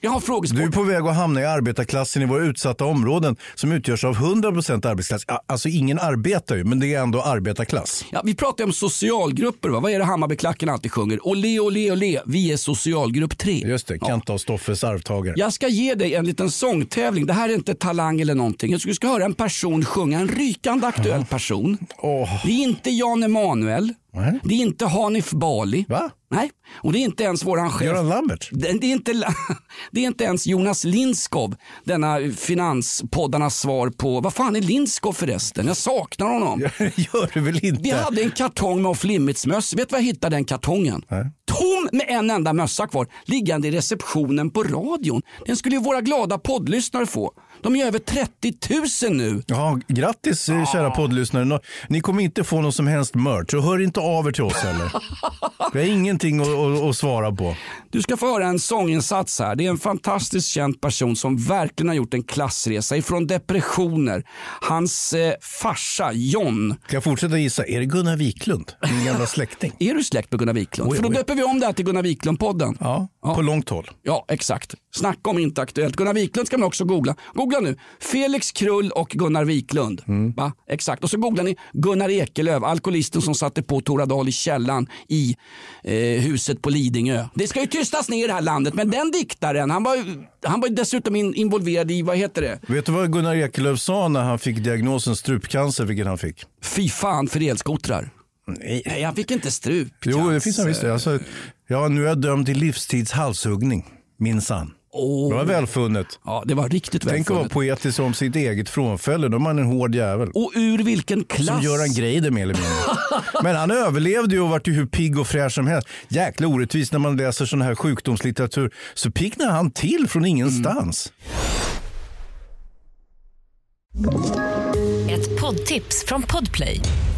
Jag har frågesport. Du är på väg att hamna i arbetarklassen i våra utsatta områden som utgörs av 100% arbetsklass. Ja, Alltså ingen arbetar ju, men det är ändå arbetarklass. Ja, vi pratar om socialgrupper. Va? Vad är det Hammarbyklacken alltid sjunger? Olé, olé, olé. Vi är socialgrupp 3. Just det, Kenta och Stoffes arvtagare. Jag ska ge dig en liten sångtävling. Det här är inte talang eller någonting. Jag ska- ska höra en person sjunga, en rykande aktuell person. Åh. Det är inte Jan Emanuel. Nej. Det är inte Hanif Bali. Va? Nej, och det är inte ens våran chef. Göran Lambert? Det, det, är inte, det är inte ens Jonas Lindskov, denna finanspoddarnas svar på, vad fan är Lindskov förresten? Jag saknar honom. Gör du väl inte? Vi hade en kartong med off limits möss. Vet du var jag hittade den kartongen? Tom med en enda mössa kvar liggande i receptionen på radion. Den skulle ju våra glada poddlyssnare få. De är över 30 000 nu. Ja, grattis ah. kära poddlyssnare. Ni kommer inte få någon som helst merch, så hör inte av er till oss heller. Vi har ingenting att, att, att, svara på. Du ska få höra en sånginsats här. Det är en fantastiskt känd person som verkligen har gjort en klassresa ifrån depressioner. Hans eh, farsa John. Ska jag fortsätta gissa? Är det Gunnar Wiklund? Min gamla släkting. är du släkt med Gunnar Wiklund? Oj, För då oj. döper vi om det här till Gunnar Wiklund-podden. Ja, ja, på långt håll. Ja, exakt. Snacka om inte aktuellt. Gunnar Wiklund ska man också googla. Googla nu. Felix Krull och Gunnar Wiklund. Mm. Va? Exakt. Och så googlar ni Gunnar Ekelöf, alkoholisten som satte på Tora Dahl i källan i eh, huset på Lidingö. Det ska ju tystas ner i det här landet, men den diktaren, han var, han var dessutom in, involverad i, vad heter det? Vet du vad Gunnar Ekelöf sa när han fick diagnosen strupcancer, vilken han fick? Fy fan för elskotrar. Nej. Nej, han fick inte strupcancer. Jo, det finns han visst. Alltså, ja, nu är jag dömd till livstids halshuggning, minsann. Oh. Det var välfunnet. Ja, det var riktigt välfunnet. Tänk att vara poetisk om sitt eget frånfälle. Då är man en hård jävel. Och ur vilken klass? Som Göran Greider mer eller mindre. Men han överlevde ju och vart ju hur pigg och fräsch som helst. Jäkla orättvist när man läser sån här sjukdomslitteratur. Så piggnar han till från ingenstans. Mm. Ett poddtips från Podplay.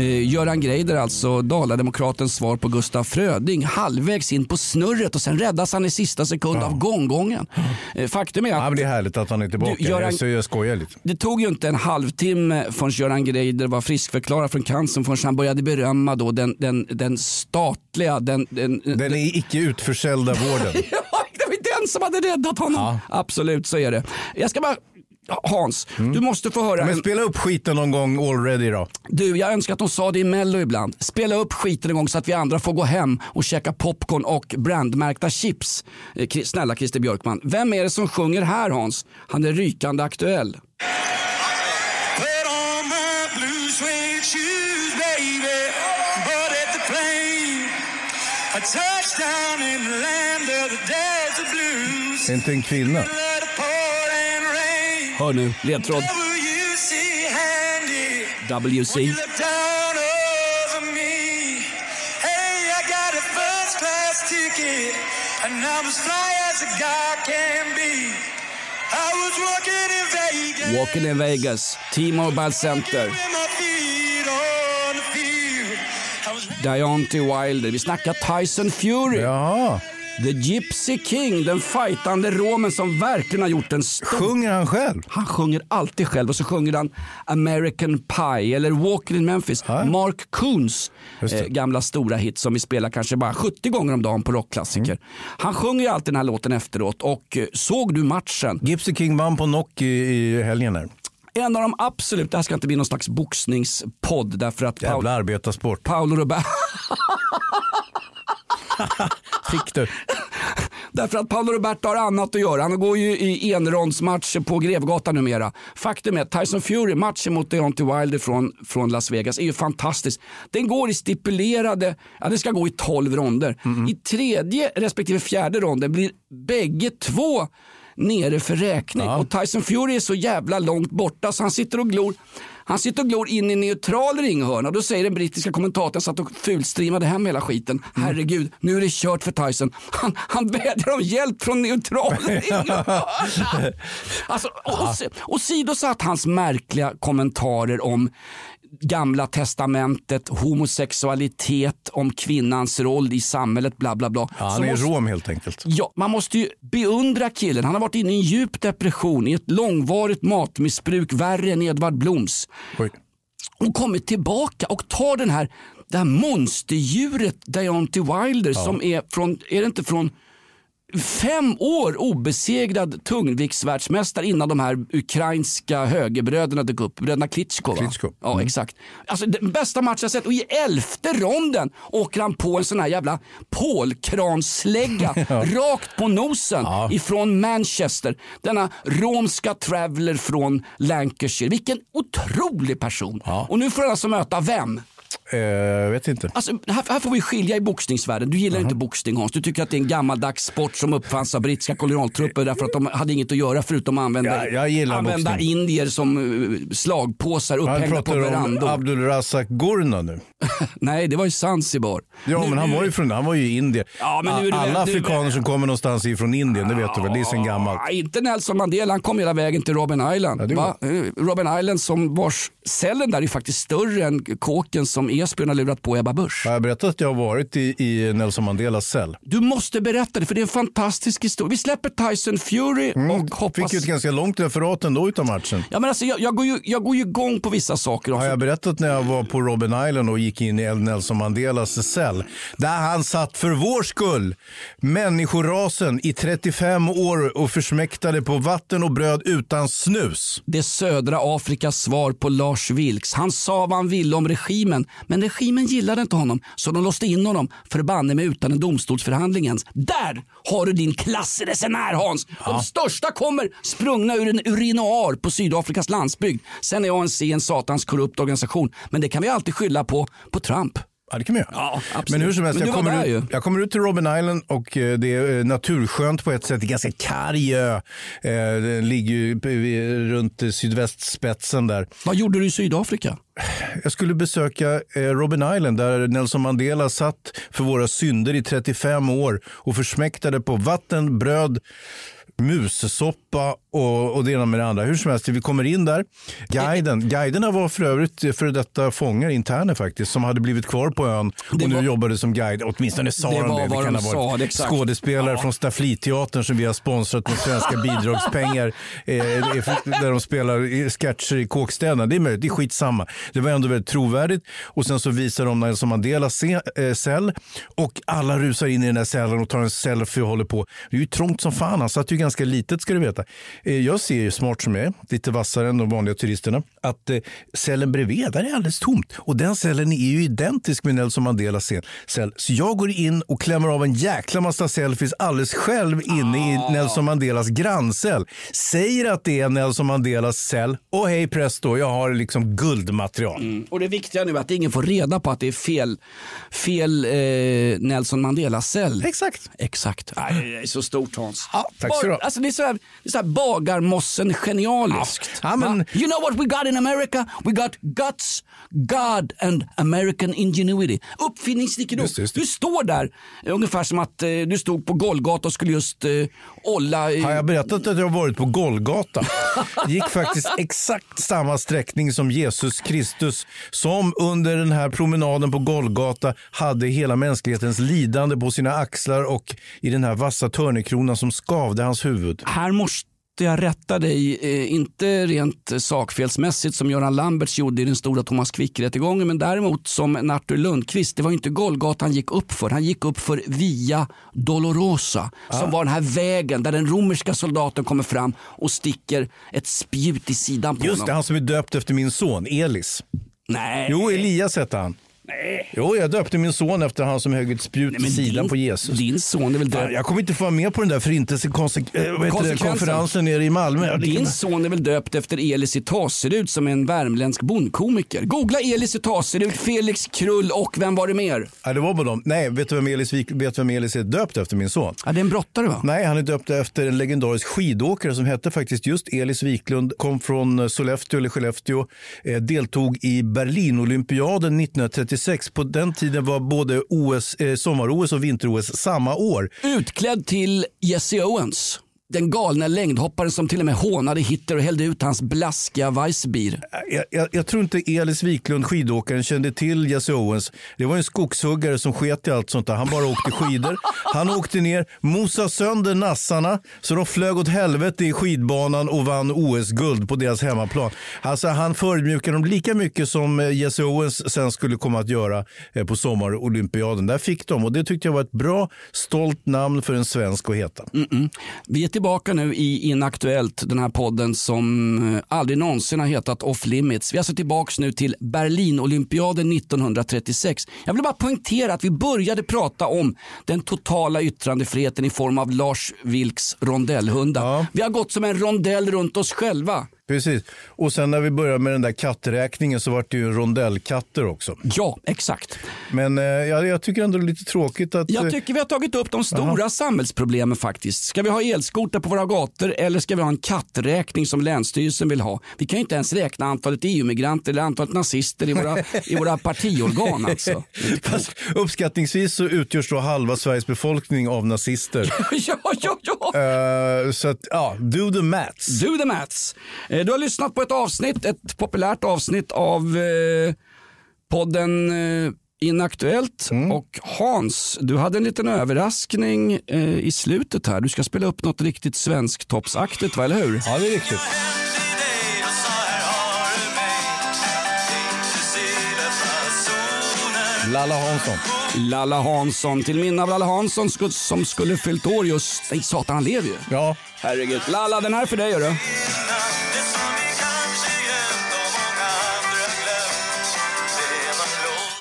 Eh, Göran Greider, alltså Dalademokratens svar på Gustaf Fröding, halvvägs in på snurret och sen räddas han i sista sekund ja. av gånggången. Eh, faktum är att... Ja, det är härligt att han är tillbaka. Du, Göran, jag, jag skojar lite. Det tog ju inte en halvtimme förrän Göran Greider var friskförklarad från cancern förrän han började berömma då den, den, den statliga... Den, den, den, den icke utförsäljda vården. ja, det var den som hade räddat honom. Ja. Absolut, så är det. Jag ska bara Hans, mm. du måste få höra. Men spela upp skiten någon gång already då. Du, jag önskar att de sa det i Mello ibland. Spela upp skiten en gång så att vi andra får gå hem och käka popcorn och brandmärkta chips. Eh, snälla Christer Björkman. Vem är det som sjunger här Hans? Han är rykande aktuell. Är inte en kvinna. Hör nu, ledtråd. WC. Walking in Vegas, T-Mobile Center. Deontay Wilder. Vi snackar Tyson Fury. Ja. The Gypsy King, den fightande romen som verkligen har gjort en stor... Sjunger han själv? Han sjunger alltid själv och så sjunger han American Pie eller Walking in Memphis. Ja. Mark Coons eh, gamla stora hit som vi spelar kanske bara 70 gånger om dagen på rockklassiker. Mm. Han sjunger ju alltid den här låten efteråt och eh, såg du matchen? Gypsy King vann på knock i, i helgen här. En av de absolut, det här ska inte bli någon slags boxningspodd därför att Jävla Paul, arbetarsport. Paolo Roberto Fick du? Därför att Paolo Roberto har annat att göra. Han går ju i enrondsmatcher på Grevgatan numera. Faktum är att Tyson Fury, matchen mot Deontay Wilder från, från Las Vegas, är ju fantastisk. Den går i stipulerade, ja det ska gå i 12 ronder. Mm. I tredje respektive fjärde ronden blir bägge två nere för räkning. Ja. Och Tyson Fury är så jävla långt borta så han sitter och glor han sitter och glor in i neutral ringhörna. Då säger den brittiska kommentatorn satt och fulstreamade hem hela skiten. Mm. Herregud, nu är det kört för Tyson. Han, han vädjar om hjälp från neutral ringhörna. alltså, och, och sidosatt hans märkliga kommentarer om gamla testamentet, homosexualitet, om kvinnans roll i samhället, bla bla bla. Ja, han är måste, Rom helt enkelt. Ja, man måste ju beundra killen. Han har varit inne i en djup depression, i ett långvarigt matmissbruk, värre än Edvard Bloms. Oj. Och kommit tillbaka och tar den här, det här monsterdjuret Deontay Wilder ja. som är från, är det inte från Fem år obesegrad tungviktsvärldsmästare innan de här ukrainska högerbröderna dök upp. Bröderna Klitschko. Klitschko. Ja, Mm. exakt. Alltså, den bästa match jag sett och i elfte ronden åker han på en sån här jävla pålkranslägga rakt på nosen ifrån Manchester. Denna romska traveler från Lancashire. Vilken otrolig person. Och nu får han alltså möta vem? Eh, jag vet inte. Alltså, här, här får vi skilja i boxningsvärlden. Du gillar inte boxning Hans. Du tycker att det är en gammaldags sport som uppfanns av brittiska kolonialtrupper därför att de hade inget att göra förutom att använda, Ja, använda boxning. indier som uh, slagpåsar upphängda på pratar om verandor. Abdulrazak Gurna nu. Nej, det var ju Zanzibar. Ja, Nu- men han var ju, från, han var ju i Indien. Ja, men nu Alla det afrikaner väl- som kommer någonstans ifrån Indien, det vet du väl, det är sen gammalt. Ja, inte Nelson Mandela, han kom hela vägen till Robben Island. Va? Eh, Robben Island som vars cellen där är faktiskt större än kåken som Esbjörn har lurat på Ebba Busch. Har jag berättat att jag har varit i, i Nelson Mandelas cell? Du måste berätta det för det är en fantastisk historia. Vi släpper Tyson Fury och hoppas... Mm, Fick ju ett ganska långt referat ändå utav matchen. Ja, men alltså, jag, jag, går ju, jag går ju igång på vissa saker. Har Också. jag berättat när jag var på Robben Island och gick in i Nelson Mandelas cell? Där han satt för vår skull, människorasen, i 35 år och försmäktade på vatten och bröd utan snus. Det är södra Afrikas svar på Lars Vilks. Han sa vad han ville om regimen, men regimen gillade inte honom så de låste in honom förbanne mig utan en domstolsförhandling ens. Där har du din klassresenär Hans. De största kommer sprungna ur en urinoar på Sydafrikas landsbygd. Sen är ANC en satans korrupt organisation, men det kan vi alltid skylla på, på Trump. Ja, det kan man göra. Ja, absolut. Men hur som helst, jag kommer, ut, jag kommer ut till Robben Island och eh, det är eh, naturskönt på ett sätt. Det är ganska karg ö. Eh, Den ligger ju runt sydvästspetsen där. Vad gjorde du i Sydafrika? Jag skulle besöka Robben Island där Nelson Mandela satt för våra synder i 35 år och försmäktade på vatten, bröd, mussoppa och, och det ena med det andra. Hur som helst, vi kommer in där. Guiden, guiderna var för övrigt för detta fångar, interner faktiskt, som hade blivit kvar på ön och Det nu var- jobbade som guide. Åtminstone sa Det de det. Det kan de ha varit exakt. skådespelare Ja. från Staffliteatern som vi har sponsrat med svenska bidragspengar eh, där de spelar sketcher i kåkstäderna. Det är möjligt, det är skitsamma. Det var ändå väldigt trovärdigt. Och sen så visar de Nelson Mandelas eh, cell och alla rusar in i den här cellen och tar en selfie och håller på. Det är ju trångt som fan. Han satt ju ganska litet ska du veta. Eh, jag ser ju smart som jag är, lite vassare än de vanliga turisterna, att eh, cellen bredvid, där är alldeles tomt. Och den cellen är ju identisk med Nelson Mandelas cell. cell. Så jag går in och klämmer av en jäkla massa selfies alldeles själv inne i Nelson Mandelas granncell. Säger att det är Nelson Mandelas cell och hej presto, jag har liksom guldmaterial. Och det viktiga nu är att ingen får reda på att det är fel, fel eh, Nelson Mandela-cell. Exakt. Exakt. Nej, det är så stort Hans. tack ska du ha. Alltså, det är så här, det är så här bagarmossen genialiskt. Ja, men-? You know what we got in America? We got guts, God and American ingenuity. Uppfinningsrikedom. Du står där eh, ungefär som att eh, du stod på Golgata och skulle just eh, olla. eh, Har jag berättat att jag har varit på Golgata? gick faktiskt exakt samma sträckning som Jesus Kristus som under den här promenaden på Golgata hade hela mänsklighetens lidande på sina axlar och i den här vassa törnekronan som skavde hans huvud. Här måste jag rätta dig, eh, inte rent sakfelsmässigt som Göran Lamberts gjorde i den stora Thomas Quick-rättegången, men däremot som en Arthur Lundqvist. Det var inte Golgata han gick upp för. Han gick upp för Via Dolorosa, som var den här vägen där den romerska soldaten kommer fram och sticker ett spjut i sidan på Just det, honom. han som är döpt efter min son Elis. Nej. Jo, Elias hette han. Jo, jag döpte min son efter han som högg ett spjut men sidan din- på Jesus. Din son är väl döpt... Jag kommer inte få vara med på den där förintelsekonferensen nere i Malmö. Din son är väl döpt efter Elis i Taserud som är en värmländsk bondkomiker. Googla Elis i Taserud, Felix Krull och vem var det mer? Ja, det var på dem. Nej, vet du vem Elis, vet vem Elis är döpt efter? Min son. Ja, det är en brottare va? Nej, han är döpt efter en legendarisk skidåkare som hette faktiskt just Elis Wiklund. Kom från eh, Sollefteå eller Skellefteå. Eh, deltog i Berlinolympiaden 1936. På den tiden var både OS, eh, sommar-OS och vinter-OS samma år. Utklädd till Jesse Owens. Den galne längdhopparen som till och med hånade Hitler och hällde ut hans blaskiga Weissbier. Jag, jag, jag tror inte Elis Wiklund, skidåkaren, kände till Jesse Owens. Det var en skogshuggare som sket i allt sånt där. Han bara åkte skidor. Han åkte ner, mosade sönder nassarna så de flög åt helvete i skidbanan och vann OS-guld på deras hemmaplan. Alltså, han förödmjukade dem lika mycket som eh, Jesse Owens sen skulle komma att göra eh, på sommarolympiaden. Där fick de och det tyckte jag var ett bra, stolt namn för en svensk att heta. Mm -mm. Tillbaka nu i Inaktuellt, den här podden som eh, aldrig någonsin har hetat Off Limits. Vi är alltså tillbaka nu till Berlin-olympiaden 1936. Jag vill bara poängtera att vi började prata om den totala yttrandefriheten i form av Lars Vilks rondellhundar. Ja. Vi har gått som en rondell runt oss själva. Precis. Och sen när vi började med den där katträkningen så var det ju rondellkatter också. Ja, exakt. Men eh, jag, jag tycker ändå det är lite tråkigt att... Jag tycker vi har tagit upp de stora Aha. samhällsproblemen faktiskt. Ska vi ha elskotrar på våra gator eller ska vi ha en katträkning som Länsstyrelsen vill ha? Vi kan ju inte ens räkna antalet EU-migranter eller antalet nazister i våra, i våra partiorgan. Alltså. Fast, uppskattningsvis så utgörs då halva Sveriges befolkning av nazister. ja, ja, ja. Uh, så att, ja, do the maths. Do the maths. Uh, du har lyssnat på ett avsnitt, ett populärt avsnitt av eh, podden eh, Inaktuellt. Mm. Och Hans, du hade en liten överraskning eh, i slutet här. Du ska spela upp något riktigt svensktoppsaktigt, va? eller hur? Ja, det är riktigt. Lalla Hansson. Lalla Hansson. Till minne av Lalla Hansson som skulle fyllt år just... Nej, satan, han lever ju. Ja. Herregud. Lalla, den här är för dig, hörru.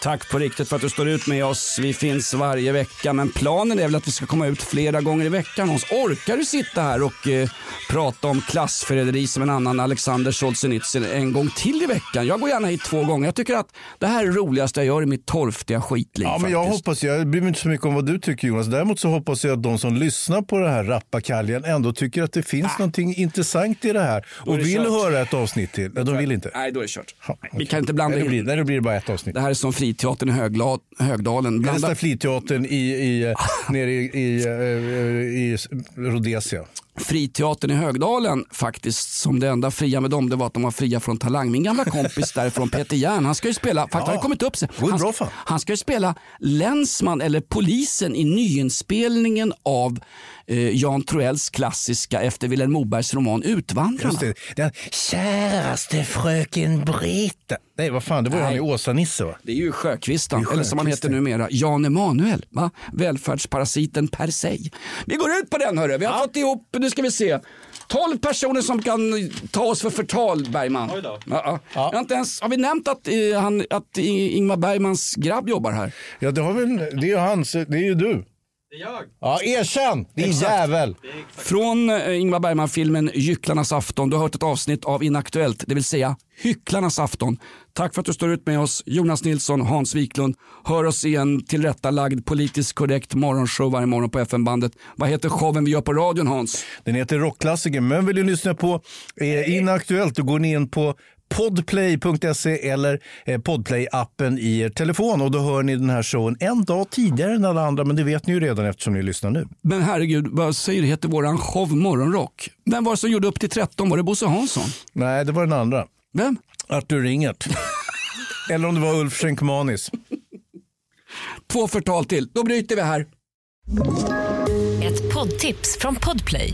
Tack på riktigt för att du står ut med oss. Vi finns varje vecka, men planen är väl att vi ska komma ut flera gånger i veckan. Hans, orkar du sitta här och eh, prata om klassförräderi som en annan Alexander Solzhenitsyn en gång till i veckan? Jag går gärna hit två gånger. Jag tycker att det här är det roligaste jag gör i mitt torftiga skitliv. Ja, men jag faktiskt. hoppas, jag bryr mig inte så mycket om vad du tycker Jonas. Däremot så hoppas jag att de som lyssnar på det här rappakaljen ändå tycker att det finns ah. någonting intressant i det här och det vill kört. höra ett avsnitt till. Nej, de vill inte. Nej, då är det kört. Ha, okay. Vi kan inte blanda nej, det blir, in. Nej, det blir bara ett avsnitt. Det här är som fri Flygteatern i Högla, Högdalen. Blanda... Flygteatern i, i, nere i, i, i, i Rhodesia. Friteatern i Högdalen faktiskt som det enda fria med dem det var att de var fria från Talang. Min gamla kompis därifrån Peter Järn han ska ju spela, faktiskt ja. har kommit upp sig. Han, han ska ju spela länsman eller polisen i nyinspelningen av eh, Jan Troells klassiska efter Vilhelm Mobergs roman Utvandrarna. Just det. Den käraste fröken Brita. Nej, vad fan, det var ju han i Åsa-Nisse va? Det är ju Sjökvistan, eller som han heter numera, Jan Emanuel. Va? Välfärdsparasiten per se. Vi går ut på den hörru. Vi har ja. fått ihop, nu ska vi se. 12 personer som kan ta oss för förtal, Bergman. Oj då. Ja, ja. Har, inte ens, har vi nämnt att, eh, han, att Ingmar Bergmans grabb jobbar här? Ja, det, har väl, det är hans, det är ju du. Det är jag. Ja, erkänn! Din jävel. Från eh, Ingmar Bergman-filmen Gycklarnas afton. Du har hört ett avsnitt av Inaktuellt, det vill säga Hycklarnas afton. Tack för att du står ut med oss, Jonas Nilsson, Hans Wiklund. Hör oss i en tillrättalagd, politiskt korrekt morgonshow varje morgon på FM-bandet. Vad heter showen vi gör på radion, Hans? Den heter Rockklassiker, men vill du lyssna på eh, Inaktuellt, då går ni in på podplay.se eller eh, podplay-appen i er telefon och då hör ni den här showen en dag tidigare än alla andra men det vet ni ju redan eftersom ni lyssnar nu. Men herregud, vad säger du heter våran show Morgonrock? Vem var det som gjorde upp till 13? Var det Bosse Hansson? Nej, det var den andra. Vem? Artur Ringert. eller om det var Ulf Schenkmanis. Två förtal till, då bryter vi här. Ett poddtips från Podplay.